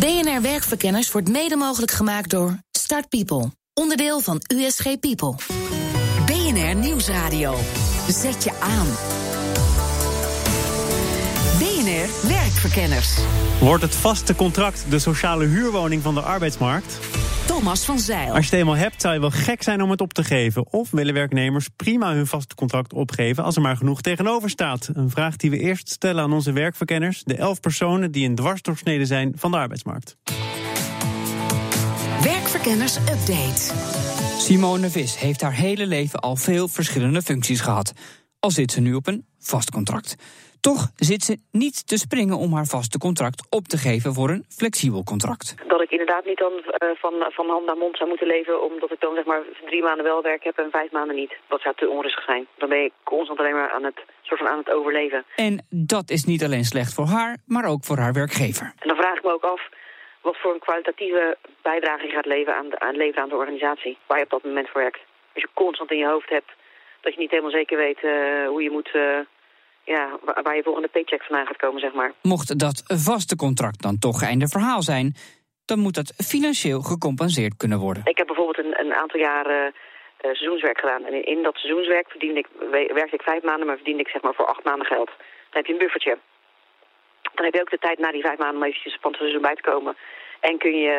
BNR Werkverkenners wordt mede mogelijk gemaakt door Start People, onderdeel van USG People. BNR Nieuwsradio. Zet je aan. Werkverkenners. Wordt het vaste contract de sociale huurwoning van de arbeidsmarkt? Thomas van Zeil. Als je het eenmaal hebt, zou je wel gek zijn om het op te geven. Of willen werknemers prima hun vaste contract opgeven als er maar genoeg tegenover staat? Een vraag die we eerst stellen aan onze werkverkenners, de elf personen die een dwarsdoorsnede zijn van de arbeidsmarkt. Werkverkenners Update. Simone Vis heeft haar hele leven al veel verschillende functies gehad. Al zit ze nu op een vast contract. Toch zit ze niet te springen om haar vaste contract op te geven voor een flexibel contract. Dat ik inderdaad niet dan uh, van, van hand naar mond zou moeten leven... omdat ik dan zeg maar drie maanden wel werk heb en vijf maanden niet. Dat zou te onrustig zijn. Dan ben je constant alleen maar aan het, soort van aan het overleven. En dat is niet alleen slecht voor haar, maar ook voor haar werkgever. En dan vraag ik me ook af wat voor een kwalitatieve bijdrage je gaat leveren aan de, aan, leveren aan de organisatie. Waar je op dat moment voor werkt. Als je constant in je hoofd hebt dat je niet helemaal zeker weet uh, hoe je moet... Uh, ja, waar je volgende paycheck vandaan gaat komen, zeg maar. Mocht dat vaste contract dan toch einde verhaal zijn, dan moet dat financieel gecompenseerd kunnen worden. Ik heb bijvoorbeeld een, een aantal jaren uh, seizoenswerk gedaan. En in, in dat seizoenswerk verdiende ik, werkte ik vijf maanden, maar verdiende ik zeg maar voor acht maanden geld. Dan heb je een buffertje. Dan heb je ook de tijd na die vijf maanden om eventjes van het seizoen bij te komen. En kun je,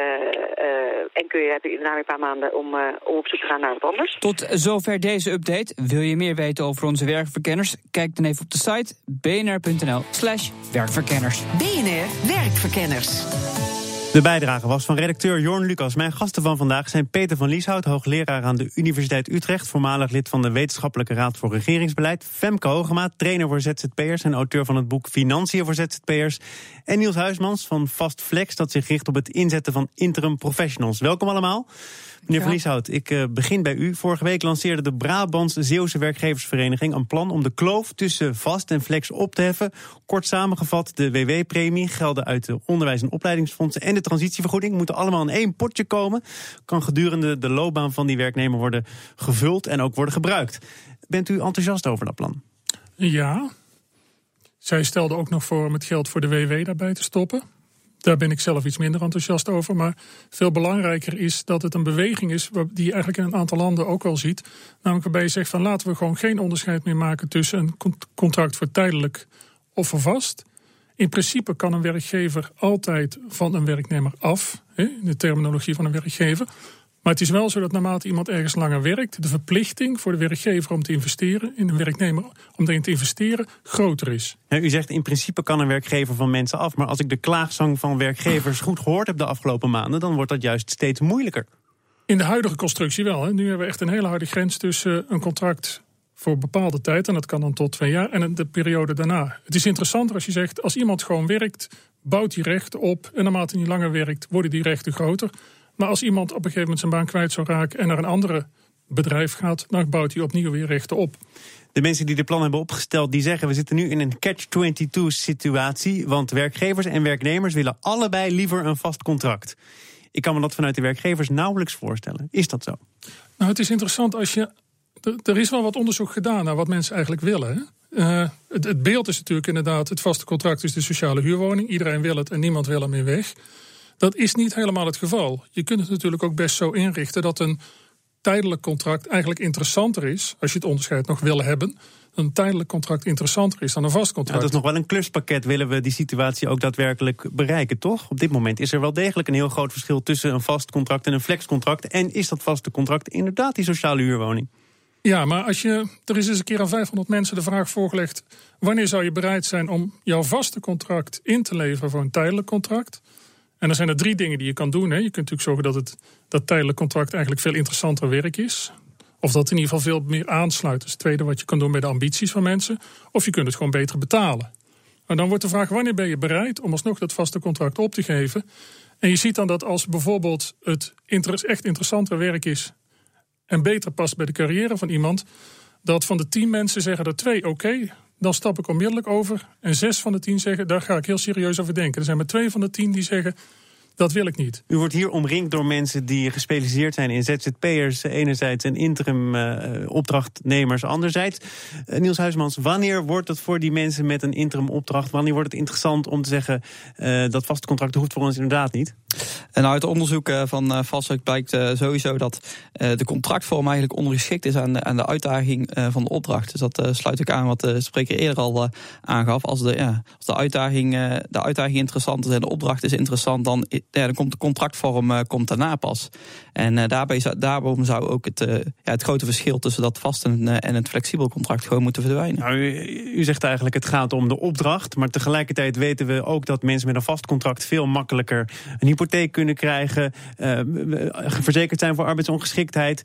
uh, en kun je, heb je daarna weer een paar maanden om, uh, om op zoek te gaan naar wat anders. Tot zover deze update. Wil je meer weten over onze werkverkenners? Kijk dan even op de site bnr.nl slash werkverkenners. BNR Werkverkenners. De bijdrage was van redacteur Jorn Lucas. Mijn gasten van vandaag zijn Peter van Lieshout, hoogleraar aan de Universiteit Utrecht, voormalig lid van de Wetenschappelijke Raad voor Regeringsbeleid. Femke Hogema, trainer voor ZZP'ers en auteur van het boek Financiën voor ZZP'ers. En Niels Huismans van Fast Flex, dat zich richt op het inzetten van interim professionals. Welkom allemaal. Meneer Van Lieshout, ik uh, begin bij u. Vorige week lanceerde de Brabantse Zeeuwse Werkgeversvereniging een plan om de kloof tussen vast en flex op te heffen. Kort samengevat, de WW-premie, gelden uit de onderwijs- en opleidingsfondsen en de transitievergoeding moeten allemaal in één potje komen. Kan gedurende de loopbaan van die werknemer worden gevuld en ook worden gebruikt. Bent u enthousiast over dat plan? Ja. Zij stelde ook nog voor om het geld voor de WW daarbij te stoppen. Daar ben ik zelf iets minder enthousiast over. Maar veel belangrijker is dat het een beweging is die eigenlijk in een aantal landen ook al ziet. Namelijk waarbij je zegt van laten we gewoon geen onderscheid meer maken tussen een contract voor tijdelijk of voor vast. In principe kan een werkgever altijd van een werknemer af, in de terminologie van een werkgever. Maar het is wel zo dat naarmate iemand ergens langer werkt, de verplichting voor de werkgever om te investeren, in een werknemer om erin te investeren, groter is. u zegt in principe kan een werkgever van mensen af, maar als ik de klaagzang van werkgevers goed gehoord heb de afgelopen maanden, dan wordt dat juist steeds moeilijker. In de huidige constructie wel. Hè. Nu hebben we echt een hele harde grens tussen een contract voor bepaalde tijd, en dat kan dan tot twee jaar, en de periode daarna. Het is interessanter als je zegt, als iemand gewoon werkt, bouwt hij rechten op, en naarmate hij langer werkt, worden die rechten groter. Maar als iemand op een gegeven moment zijn baan kwijt zou raken en naar een andere bedrijf gaat, dan bouwt hij opnieuw weer rechten op. De mensen die dit plan hebben opgesteld, die zeggen we zitten nu in een catch-22 situatie. Want werkgevers en werknemers willen allebei liever een vast contract. Ik kan me dat vanuit de werkgevers nauwelijks voorstellen. Is dat zo? Nou, het is interessant als je. Er is wel wat onderzoek gedaan naar wat mensen eigenlijk willen. Uh, het, het beeld is natuurlijk inderdaad: het vaste contract is de sociale huurwoning. Iedereen wil het en niemand wil er meer weg. Dat is niet helemaal het geval. Je kunt het natuurlijk ook best zo inrichten dat een tijdelijk contract eigenlijk interessanter is, als je het onderscheid nog wil hebben. Een tijdelijk contract interessanter is dan een vast contract. Ja, dat is nog wel een kluspakket. Willen we die situatie ook daadwerkelijk bereiken, toch? Op dit moment is er wel degelijk een heel groot verschil tussen een vast contract en een flexcontract. En is dat vaste contract inderdaad die sociale huurwoning? Ja, maar als je, er is eens een keer aan 500 mensen de vraag voorgelegd: wanneer zou je bereid zijn om jouw vaste contract in te leveren voor een tijdelijk contract? En dan zijn er drie dingen die je kan doen. Hè. Je kunt natuurlijk zorgen dat het dat tijdelijk contract eigenlijk veel interessanter werk is. Of dat in ieder geval veel meer aansluit. Is het tweede wat je kan doen bij de ambities van mensen. Of je kunt het gewoon beter betalen. En dan wordt de vraag: wanneer ben je bereid om alsnog dat vaste contract op te geven? En je ziet dan dat als bijvoorbeeld het echt interessanter werk is en beter past bij de carrière van iemand, dat van de tien mensen zeggen er twee: oké, dan stap ik onmiddellijk over. En zes van de tien zeggen, daar ga ik heel serieus over denken. Er zijn maar twee van de tien die zeggen, Dat wil ik niet. U wordt hier omringd door mensen die gespecialiseerd zijn in ZZP'ers enerzijds en interim uh, opdrachtnemers anderzijds. Uh, Niels Huismans, wanneer wordt het voor die mensen met een interim opdracht, wanneer wordt het interessant om te zeggen uh, dat vaste contract hoeft voor ons inderdaad niet? En uit onderzoek van Vastelijk blijkt sowieso dat de contractvorm eigenlijk ondergeschikt is aan de, aan de uitdaging van de opdracht. Dus dat sluit ik aan wat de spreker eerder al aangaf. Als de, ja, als de, uitdaging, de uitdaging interessant is en de opdracht is interessant, dan ja, dan komt de contractvorm uh, komt daarna pas. En uh, daarbij daarom zou ook het, uh, ja, het grote verschil tussen dat vast en, en het flexibel contract gewoon moeten verdwijnen. Nou, u, u, zegt eigenlijk het gaat om de opdracht, maar tegelijkertijd weten we ook dat mensen met een vast contract veel makkelijker een hypotheek kunnen krijgen, verzekerd zijn voor arbeidsongeschiktheid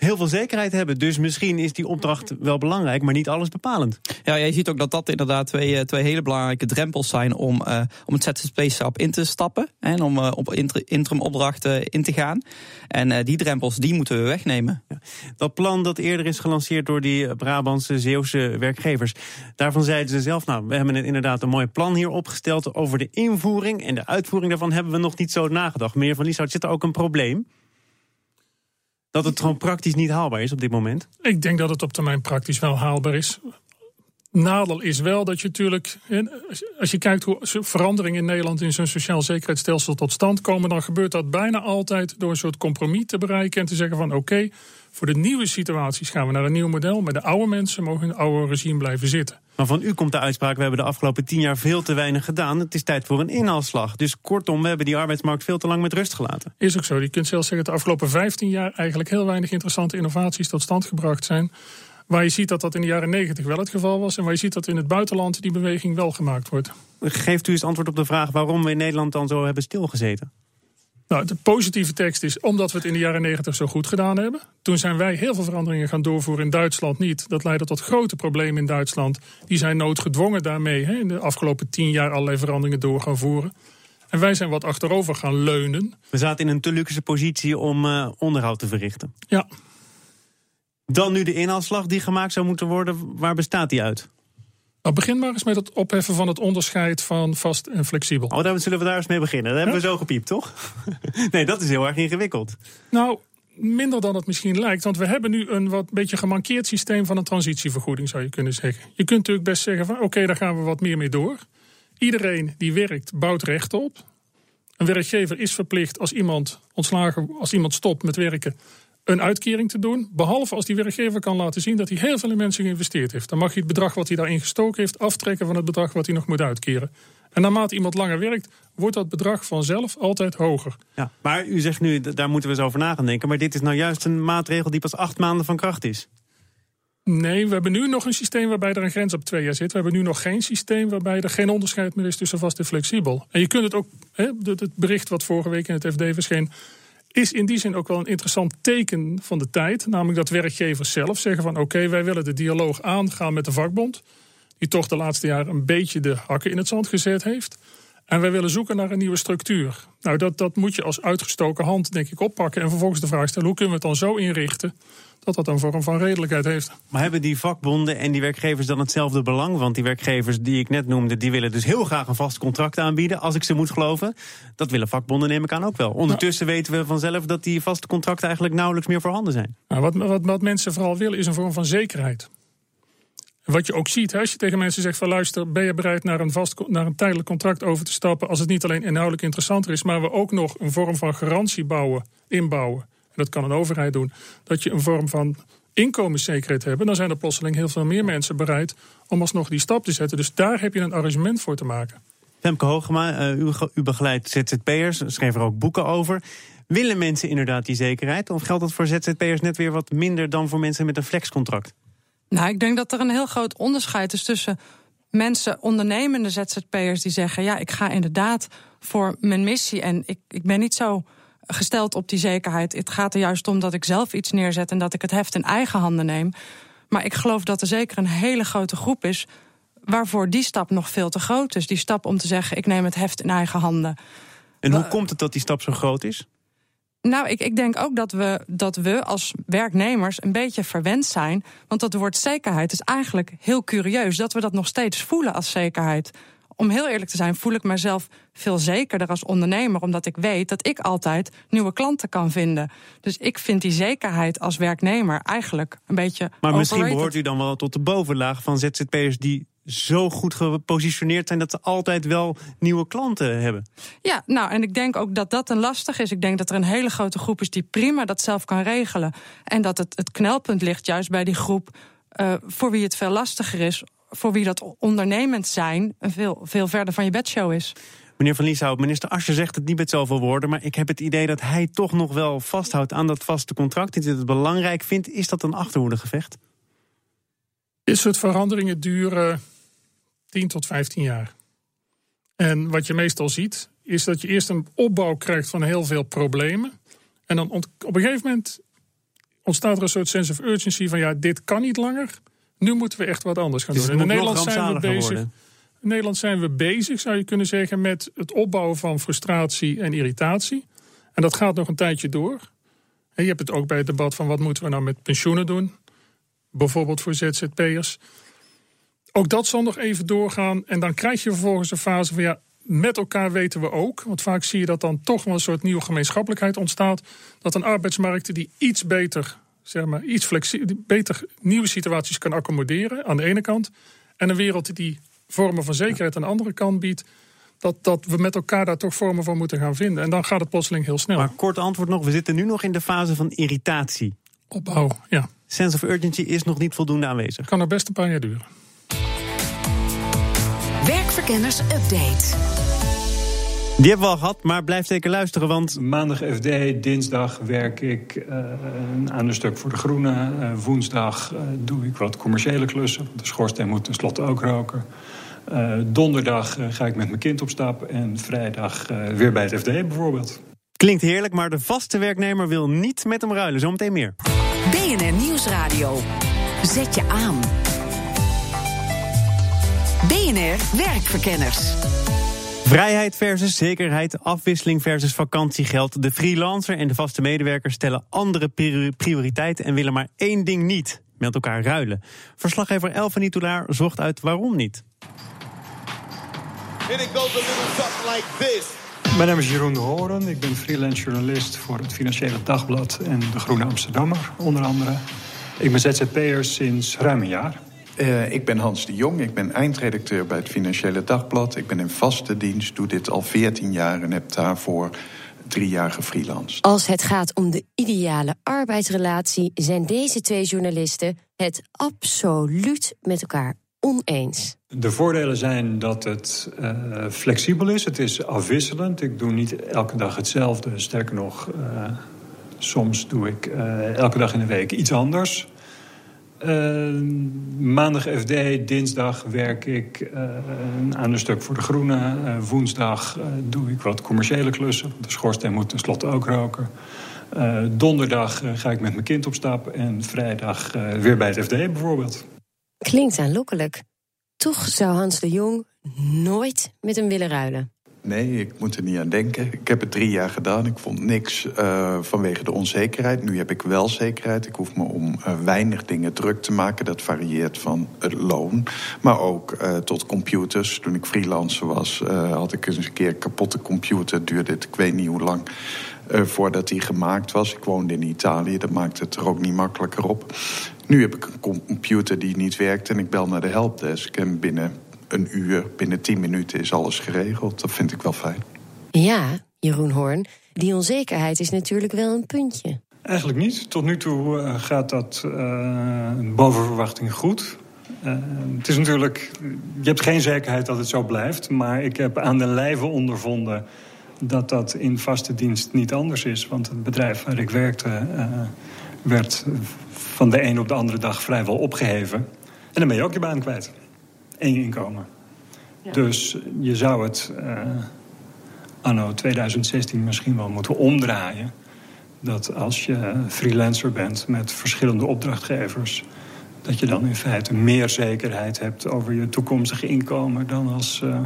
heel veel zekerheid hebben. Dus misschien is die opdracht wel belangrijk, maar niet alles bepalend. Ja, je ziet ook dat dat inderdaad twee, eh, twee hele belangrijke drempels zijn om, uh, om het ZZP-stap in te stappen. En om uh, op interim opdrachten in te gaan. En uh, die drempels, die moeten we wegnemen. Ja. Dat plan dat eerder is gelanceerd door die Brabantse Zeeuwse werkgevers. Daarvan zeiden ze zelf, nou, we hebben inderdaad een mooi plan hier opgesteld over de invoering. En de uitvoering daarvan hebben we nog niet zo nagedacht. Meneer Van Lieshout, zit er ook een probleem? Dat het gewoon praktisch niet haalbaar is op dit moment? Ik denk dat het op termijn praktisch wel haalbaar is. Nadeel is wel dat je natuurlijk, als je kijkt hoe veranderingen in Nederland in zo'n sociaal zekerheidsstelsel tot stand komen, dan gebeurt dat bijna altijd door een soort compromis te bereiken en te zeggen van oké, voor de nieuwe situaties gaan we naar een nieuw model, maar de oude mensen mogen in het oude regime blijven zitten. Maar van u komt de uitspraak: we hebben de afgelopen tien jaar veel te weinig gedaan. Het is tijd voor een inhaalslag. Dus kortom, we hebben die arbeidsmarkt veel te lang met rust gelaten. Is ook zo. Je kunt zelfs zeggen dat de afgelopen 15 jaar eigenlijk heel weinig interessante innovaties tot stand gebracht zijn. Waar je ziet dat dat in de jaren 90 wel het geval was. En waar je ziet dat in het buitenland die beweging wel gemaakt wordt. Geeft u eens antwoord op de vraag waarom we in Nederland dan zo hebben stilgezeten? Nou, de positieve tekst is omdat we het in de jaren 90 zo goed gedaan hebben. Toen zijn wij heel veel veranderingen gaan doorvoeren in Duitsland niet. Dat leidde tot grote problemen in Duitsland. Die zijn noodgedwongen daarmee hè, in de afgelopen tien jaar allerlei veranderingen door gaan voeren. En wij zijn wat achterover gaan leunen. We zaten in een te luxe positie om uh, onderhoud te verrichten. Ja. Dan nu de inhaalslag die gemaakt zou moeten worden. Waar bestaat die uit? Nou, begin maar eens met het opheffen van het onderscheid van vast en flexibel. Oh, dan zullen we daar eens mee beginnen. Dat hebben we zo gepiept, toch? nee, dat is heel erg ingewikkeld. Nou, minder dan het misschien lijkt. Want we hebben nu een wat beetje gemankeerd systeem van een transitievergoeding, zou je kunnen zeggen. Je kunt natuurlijk best zeggen van oké, daar gaan we wat meer mee door. Iedereen die werkt, bouwt recht op. Een werkgever is verplicht als iemand ontslagen, als iemand stopt met werken, een uitkering te doen. Behalve als die werkgever kan laten zien dat hij heel veel in mensen geïnvesteerd heeft. Dan mag je het bedrag wat hij daarin gestoken heeft aftrekken van het bedrag wat hij nog moet uitkeren. En naarmate iemand langer werkt, wordt dat bedrag vanzelf altijd hoger. Ja, maar u zegt nu, daar moeten we eens over na gaan denken. Maar dit is nou juist een maatregel die pas acht maanden van kracht is. Nee, we hebben nu nog een systeem waarbij er een grens op twee jaar zit. We hebben nu nog geen systeem waarbij er geen onderscheid meer is tussen vast en flexibel. En je kunt het ook, het bericht wat vorige week in het FD verscheen, is in die zin ook wel een interessant teken van de tijd. Namelijk dat werkgevers zelf zeggen van oké, wij willen de dialoog aangaan met de vakbond. Die toch de laatste jaren een beetje de hakken in het zand gezet heeft. En wij willen zoeken naar een nieuwe structuur. Nou, dat, dat moet je als uitgestoken hand, denk ik, oppakken. En vervolgens de vraag stellen: hoe kunnen we het dan zo inrichten dat dat een vorm van redelijkheid heeft. Maar hebben die vakbonden en die werkgevers dan hetzelfde belang? Want die werkgevers die ik net noemde, die willen dus heel graag een vast contract aanbieden, als ik ze moet geloven. Dat willen vakbonden neem ik aan ook wel. Ondertussen weten we vanzelf dat die vaste contracten eigenlijk nauwelijks meer voorhanden zijn. Nou, wat, wat, wat mensen vooral willen is een vorm van zekerheid. Wat je ook ziet, als je tegen mensen zegt van luister, ben je bereid naar een, vast, naar een tijdelijk contract over te stappen als het niet alleen inhoudelijk interessanter is, maar we ook nog een vorm van garantie bouwen, inbouwen dat kan een overheid doen, dat je een vorm van inkomenszekerheid hebt, dan zijn er plotseling heel veel meer mensen bereid om alsnog die stap te zetten. Dus daar heb je een arrangement voor te maken. Femke Hoogema, uh, u, u begeleidt ZZP'ers, schreef er ook boeken over. Willen mensen inderdaad die zekerheid? Of geldt dat voor ZZP'ers net weer wat minder dan voor mensen met een flexcontract? Nou, ik denk dat er een heel groot onderscheid is tussen mensen, ondernemende ZZP'ers, die zeggen: Ja, ik ga inderdaad voor mijn missie en ik, ik ben niet zo gesteld op die zekerheid. Het gaat er juist om dat ik zelf iets neerzet en dat ik het heft in eigen handen neem. Maar ik geloof dat er zeker een hele grote groep is waarvoor die stap nog veel te groot is. Die stap om te zeggen: ik neem het heft in eigen handen. En hoe komt het dat die stap zo groot is? Nou, ik, ik denk ook dat we, dat we als werknemers een beetje verwend zijn. Want dat woord zekerheid is eigenlijk heel curieus. Dat we dat nog steeds voelen als zekerheid om heel eerlijk te zijn, voel ik mezelf veel zekerder als ondernemer, omdat ik weet dat ik altijd nieuwe klanten kan vinden. Dus ik vind die zekerheid als werknemer eigenlijk een beetje. Maar misschien behoort u dan wel tot de bovenlaag van ZZP'ers die zo goed gepositioneerd zijn dat ze altijd wel nieuwe klanten hebben. Ja, nou, en ik denk ook dat dat een lastig is. Ik denk dat er een hele grote groep is die prima dat zelf kan regelen. En dat het, het knelpunt ligt juist bij die groep uh, voor wie het veel lastiger is. Voor wie dat ondernemend zijn veel, veel verder van je bedshow is. Meneer Van Lieshout, minister Ascher zegt het niet met zoveel woorden... maar ik heb het idee dat hij toch nog wel vasthoudt aan dat vaste contract... dat hij het belangrijk vindt. Is dat een achterhoedegevecht? Dit soort veranderingen duren 10 tot 15 jaar. En wat je meestal ziet, is dat je eerst een opbouw krijgt van heel veel problemen. En dan op een gegeven moment ontstaat er een soort sense of urgency van ja, dit kan niet langer. Nu moeten we echt wat anders gaan Dus doen. En in Nederland zijn we bezig. worden. In Nederland zijn we bezig, zou je kunnen zeggen, met het opbouwen van frustratie en irritatie. En dat gaat nog een tijdje door. En je hebt het ook bij het debat van wat moeten we nou met pensioenen doen. Bijvoorbeeld voor ZZP'ers. Ook dat zal nog even doorgaan. En dan krijg je vervolgens een fase van ja, met elkaar weten we ook. Want vaak zie je dat dan toch wel een soort nieuwe gemeenschappelijkheid ontstaat. Dat een arbeidsmarkt die iets beter, zeg maar, iets flexibel, beter nieuwe situaties kan accommoderen aan de ene kant. En een wereld die vormen van zekerheid aan de andere kant biedt. Dat, dat we met elkaar daar toch vormen van moeten gaan vinden. En dan gaat het plotseling heel snel. Maar kort antwoord nog, we zitten nu nog in de fase van irritatie. Opbouw, ja. Sense of urgency is nog niet voldoende aanwezig. Kan er best een paar jaar duren. Werkverkenners Update. Die hebben we al gehad, maar blijf zeker luisteren, want... Maandag FD, dinsdag werk ik uh, aan een stuk voor de Groene. Uh, woensdag uh, doe ik wat commerciële klussen. De schoorsteen moet tenslotte ook roken. donderdag ga ik met mijn kind op stap. En vrijdag weer bij het FD bijvoorbeeld. Klinkt heerlijk, maar de vaste werknemer wil niet met hem ruilen. Zometeen meer. BNR Nieuwsradio. Zet je aan. BNR Werkverkenners. Vrijheid versus zekerheid, afwisseling versus vakantiegeld. De freelancer en de vaste medewerker stellen andere prioriteiten en willen maar één ding niet: met elkaar ruilen. Verslaggever Elfanie Toulaar zocht uit waarom niet. Mijn naam is Jeroen de Horen. Ik ben freelance journalist voor het Financiële Dagblad en de Groene Amsterdammer, onder andere. Ik ben ZZP'er sinds ruim een jaar. Uh, ik ben Hans de Jong, ik ben eindredacteur bij het Financiële Dagblad. Ik ben in vaste dienst, doe dit al 14 jaar en heb daarvoor drie jaar gefreelanced. Als het gaat om de ideale arbeidsrelatie, zijn deze twee journalisten het absoluut met elkaar oneens. De voordelen zijn dat het uh, flexibel is, het is afwisselend. Ik doe niet elke dag hetzelfde, sterker nog, uh, soms doe ik uh, elke dag in de week iets anders. Maandag FD, dinsdag werk ik aan een stuk voor de Groene. Woensdag doe ik wat commerciële klussen. De schoorsteen moet tenslotte ook roken. donderdag ga ik met mijn kind op stap. En vrijdag weer bij het FD bijvoorbeeld. Klinkt aanlokkelijk. Toch zou Hans de Jong nooit met hem willen ruilen. Nee, ik moet er niet aan denken. Ik heb het drie jaar gedaan. Ik vond niks uh, vanwege de onzekerheid. Nu heb ik wel zekerheid. Ik hoef me om uh, weinig dingen druk te maken. Dat varieert van het loon. Maar ook uh, tot computers. Toen ik freelancer was, had ik eens een keer een kapotte computer. Duurde het, ik weet niet hoe lang, voordat die gemaakt was. Ik woonde in Italië. Dat maakte het er ook niet makkelijker op. Nu heb ik een computer die niet werkt. En ik bel naar de helpdesk. En binnen een uur, binnen tien minuten is alles geregeld. Dat vind ik wel fijn. Ja, Jeroen Hoorn, die onzekerheid is natuurlijk wel een puntje. Eigenlijk niet. Tot nu toe uh, gaat dat uh, boven verwachting goed. Uh, het is natuurlijk, je hebt geen zekerheid dat het zo blijft. Maar ik heb aan de lijve ondervonden dat dat in vaste dienst niet anders is. Want het bedrijf waar ik werkte werd van de een op de andere dag vrijwel opgeheven. En dan ben je ook je baan kwijt je inkomen. Ja. Dus je zou het uh, anno 2016 misschien wel moeten omdraaien. Dat als je freelancer bent met verschillende opdrachtgevers... dat je dan in feite meer zekerheid hebt over je toekomstige inkomen... dan als uh,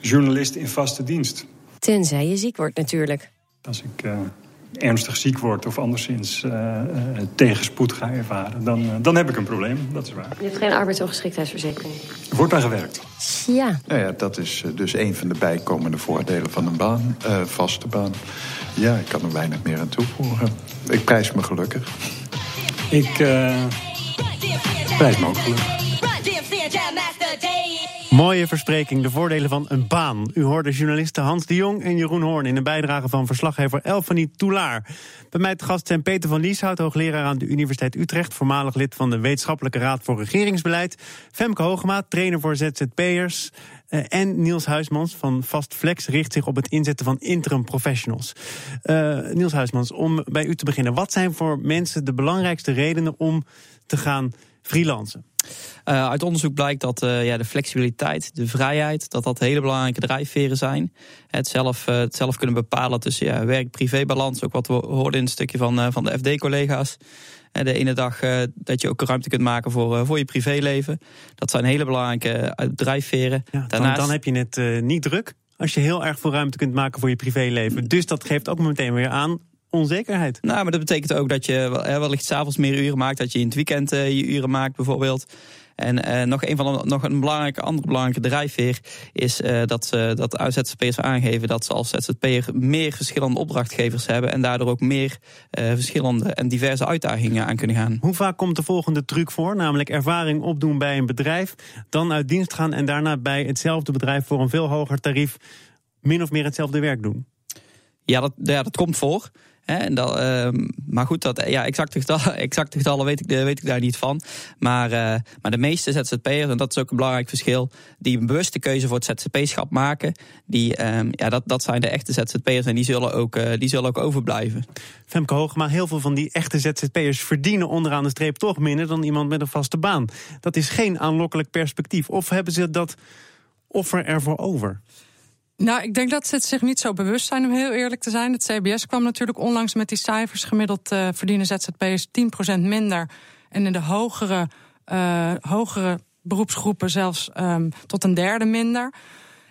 journalist in vaste dienst. Tenzij je ziek wordt natuurlijk. Als ik uh, ernstig ziek word of anderszins uh, tegenspoed ga ervaren, dan, dan heb ik een probleem. Dat is waar. Je hebt geen arbeidsongeschiktheidsverzekering? Er wordt aan gewerkt. Ja. Nou ja, dat is dus een van de bijkomende voordelen van een baan, uh, vaste baan. Ja, ik kan er weinig meer aan toevoegen. Ik prijs me gelukkig. Ik prijs me ook gelukkig. Mooie verspreking, de voordelen van een baan. U hoorde journalisten Hans de Jong en Jeroen Hoorn... in een bijdrage van verslaggever Elfanie Toulaar. Bij mij te gast zijn Peter van Lieshout, hoogleraar aan de Universiteit Utrecht... voormalig lid van de Wetenschappelijke Raad voor Regeringsbeleid... Femke Hogema, trainer voor ZZP'ers... Uh, en Niels Huismans van Fastflex richt zich op het inzetten van interim professionals. Uh, Niels Huismans, om bij u te beginnen. Wat zijn voor mensen de belangrijkste redenen om te gaan freelancen? Uh, uit onderzoek blijkt dat uh, ja, de flexibiliteit, de vrijheid, dat dat hele belangrijke drijfveren zijn. Het zelf, uh, het zelf kunnen bepalen tussen ja, werk-privé-balans, ook wat we hoorden in een stukje van, van de FD-collega's. De ene dag dat je ook ruimte kunt maken voor, voor je privéleven. Dat zijn hele belangrijke drijfveren. Ja, dan, dan heb je het niet druk als je heel erg veel ruimte kunt maken voor je privéleven. Dus dat geeft ook meteen weer aan onzekerheid. Nou, maar dat betekent ook dat je wellicht s'avonds meer uren maakt. Dat je in het weekend uh, je uren maakt bijvoorbeeld. En uh, nog een van de, nog een belangrijke, andere belangrijke drijfveer is uh, dat, dat ZZP'ers aangeven dat ze als ZZP'er meer verschillende opdrachtgevers hebben. En daardoor ook meer verschillende en diverse uitdagingen aan kunnen gaan. Hoe vaak komt de volgende truc voor? Namelijk ervaring opdoen bij een bedrijf, dan uit dienst gaan en daarna bij hetzelfde bedrijf voor een veel hoger tarief min of meer hetzelfde werk doen? Ja, dat, ja, dat komt voor. Uh, maar goed, dat, ja, exacte, getallen, getallen weet ik, weet ik daar niet van. Maar, uh, maar de meeste ZZP'ers, en dat is ook een belangrijk verschil, die een bewuste keuze voor het ZZP-schap maken, die, um, ja, dat, dat zijn de echte ZZP'ers en die zullen, ook, uh, die zullen ook overblijven. Femke Hoogma, heel veel van die echte ZZP'ers verdienen onderaan de streep toch minder dan iemand met een vaste baan. Dat is geen aanlokkelijk perspectief. Of hebben ze dat offer ervoor over? Nou, ik denk dat ze het zich niet zo bewust zijn, om heel eerlijk te zijn. Het CBS kwam natuurlijk onlangs met die cijfers. Gemiddeld uh, verdienen ZZP'ers 10% minder. En in de hogere, uh, hogere beroepsgroepen zelfs um, tot een derde minder.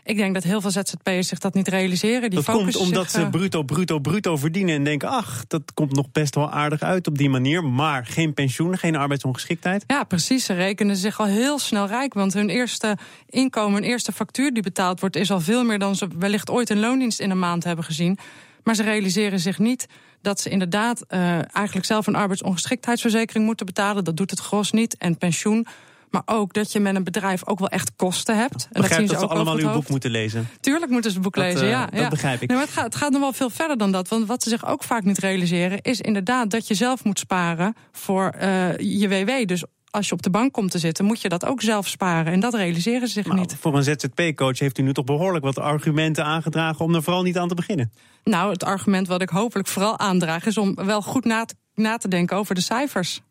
Ik denk dat heel veel ZZP'ers zich dat niet realiseren. Die dat komt omdat zich, ze bruto, bruto, bruto verdienen en denken... ach, dat komt nog best wel aardig uit op die manier. Maar geen pensioen, geen arbeidsongeschiktheid. Ja, precies. Ze rekenen zich al heel snel rijk. Want hun eerste inkomen, hun eerste factuur die betaald wordt... is al veel meer dan ze wellicht ooit een loondienst in een maand hebben gezien. Maar ze realiseren zich niet dat ze inderdaad uh, eigenlijk zelf een arbeidsongeschiktheidsverzekering moeten betalen. Dat doet het gros niet. En pensioen. Maar ook dat je met een bedrijf ook wel echt kosten hebt. En dat zien ze dat ook ze allemaal uw boek moeten lezen. Tuurlijk moeten ze het boek dat, lezen, uh, ja. Dat ja. begrijp ik. Nee, maar het, gaat, het gaat nog wel veel verder dan dat. Want wat ze zich ook vaak niet realiseren... is inderdaad dat je zelf moet sparen voor uh, je WW. Dus als je op de bank komt te zitten, moet je dat ook zelf sparen. En dat realiseren ze zich maar niet. Voor een ZZP-coach heeft u nu toch behoorlijk wat argumenten aangedragen... om er vooral niet aan te beginnen. Nou, het argument wat ik hopelijk vooral aandraag... is om wel goed na te, na te denken over de cijfers.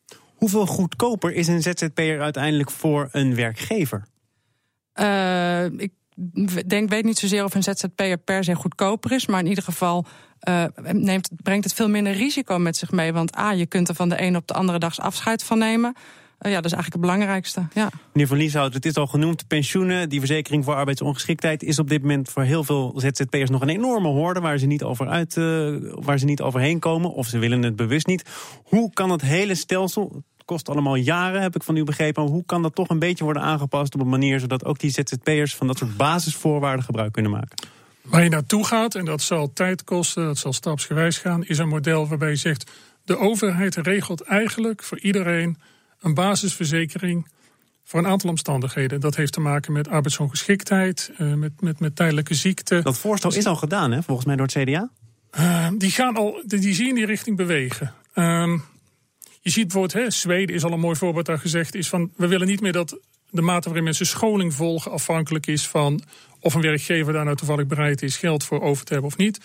Hoeveel goedkoper is een ZZP'er uiteindelijk voor een werkgever? Uh, ik denk, weet niet zozeer of een ZZP'er per se goedkoper is, maar in ieder geval uh, neemt, brengt het veel minder risico met zich mee. Want A, je kunt er van de een op de andere dag afscheid van nemen. Uh, ja, dat is eigenlijk het belangrijkste. Ja. Meneer Van Lieshout, het is al genoemd. Pensioenen, die verzekering voor arbeidsongeschiktheid... is op dit moment voor heel veel ZZP'ers nog een enorme hoorde... waar ze niet, over uit, uh, waar ze niet overheen komen. Of ze willen het bewust niet. Hoe kan het hele stelsel kost allemaal jaren, heb ik van u begrepen. Hoe kan dat toch een beetje worden aangepast op een manier... zodat ook die ZZP'ers van dat soort basisvoorwaarden gebruik kunnen maken? Waar je naartoe gaat, en dat zal tijd kosten, dat zal stapsgewijs gaan... is een model waarbij je zegt, de overheid regelt eigenlijk voor iedereen... een basisverzekering voor een aantal omstandigheden. Dat heeft te maken met arbeidsongeschiktheid, uh, met, met, met tijdelijke ziekte. Dat voorstel is al gedaan, hè, volgens mij door het CDA? Uh, die, gaan al, die, die zie je in die richting bewegen. Uh, je ziet bijvoorbeeld, hè, Zweden is al een mooi voorbeeld daar gezegd, is van we willen niet meer dat de mate waarin mensen scholing volgen afhankelijk is van of een werkgever daar nou toevallig bereid is geld voor over te hebben of niet.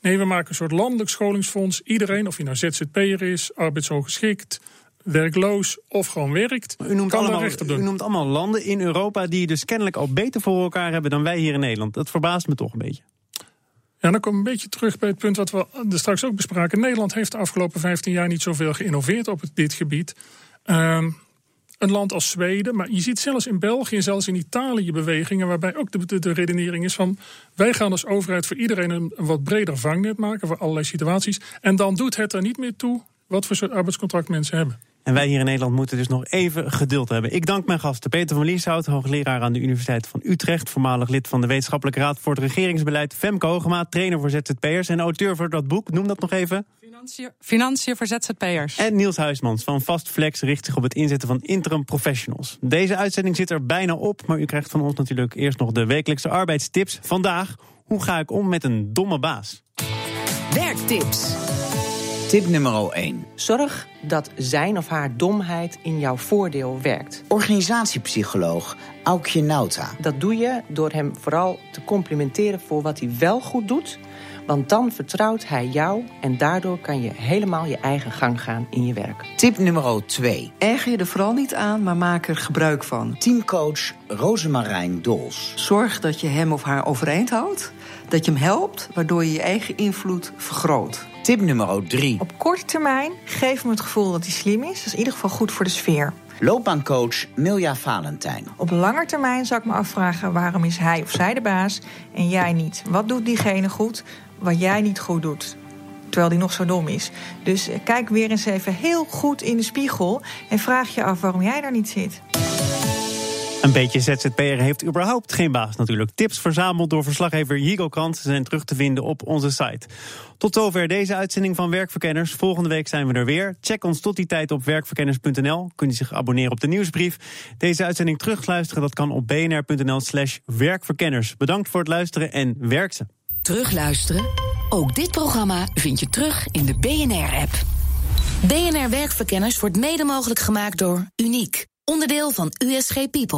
Nee, we maken een soort landelijk scholingsfonds. Iedereen, of je nou ZZP'er is, arbeidsongeschikt, werkloos of gewoon werkt, u noemt kan allemaal, recht op doen. U noemt allemaal landen in Europa die dus kennelijk al beter voor elkaar hebben dan wij hier in Nederland. Dat verbaast me toch een beetje. Ja, dan kom ik een beetje terug bij het punt wat we straks ook bespraken. Nederland heeft de afgelopen 15 jaar niet zoveel geïnnoveerd op dit gebied. Um, een land als Zweden, maar je ziet zelfs in België en zelfs in Italië bewegingen waarbij ook de, de, de, redenering is van wij gaan als overheid voor iedereen een, een wat breder vangnet maken voor allerlei situaties. En dan doet het er niet meer toe wat voor soort arbeidscontract mensen hebben. En wij hier in Nederland moeten dus nog even geduld hebben. Ik dank mijn gasten Peter van Lieshout, hoogleraar aan de Universiteit van Utrecht, voormalig lid van de Wetenschappelijke Raad voor het Regeringsbeleid, Femke Hogema, trainer voor ZZP'ers en auteur voor dat boek. Noem dat nog even. Financiën, financiën voor ZZP'ers. En Niels Huismans van Fastflex richt zich op het inzetten van interim professionals. Deze uitzending zit er bijna op, maar u krijgt van ons natuurlijk eerst nog de wekelijkse arbeidstips. Vandaag, hoe ga ik om met een domme baas? Werktips. Tip nummer 1. Zorg dat zijn of haar domheid in jouw voordeel werkt. Organisatiepsycholoog Aukje Nauta. Dat doe je door hem vooral te complimenteren voor wat hij wel goed doet. Want dan vertrouwt hij jou en daardoor kan je helemaal je eigen gang gaan in je werk. Tip nummer 2. Erger je er vooral niet aan, maar maak er gebruik van. Teamcoach Rosemarijn Dols. Zorg dat je hem of haar overeind houdt. Dat je hem helpt, waardoor je je eigen invloed vergroot. Tip nummer 3. Op korte termijn geef hem het gevoel dat hij slim is. Dat is in ieder geval goed voor de sfeer. Loopbaancoach Milja Valentijn. Op lange termijn zou ik me afvragen waarom is hij of zij de baas en jij niet. Wat doet diegene goed wat jij niet goed doet? Terwijl die nog zo dom is. Dus kijk weer eens even heel goed in de spiegel en vraag je af waarom jij daar niet zit. Een beetje ZZP'er heeft überhaupt geen baas natuurlijk. Tips verzameld door verslaggever Higo Krant zijn terug te vinden op onze site. Tot zover deze uitzending van Werkverkenners. Volgende week zijn we er weer. Check ons tot die tijd op werkverkenners.nl. Kunt u zich abonneren op de nieuwsbrief. Deze uitzending terugluisteren, dat kan op bnr.nl slash werkverkenners. Bedankt voor het luisteren en werk ze. Terugluisteren? Ook dit programma vind je terug in de BNR-app. BNR Werkverkenners wordt mede mogelijk gemaakt door Uniek. Onderdeel van USG People.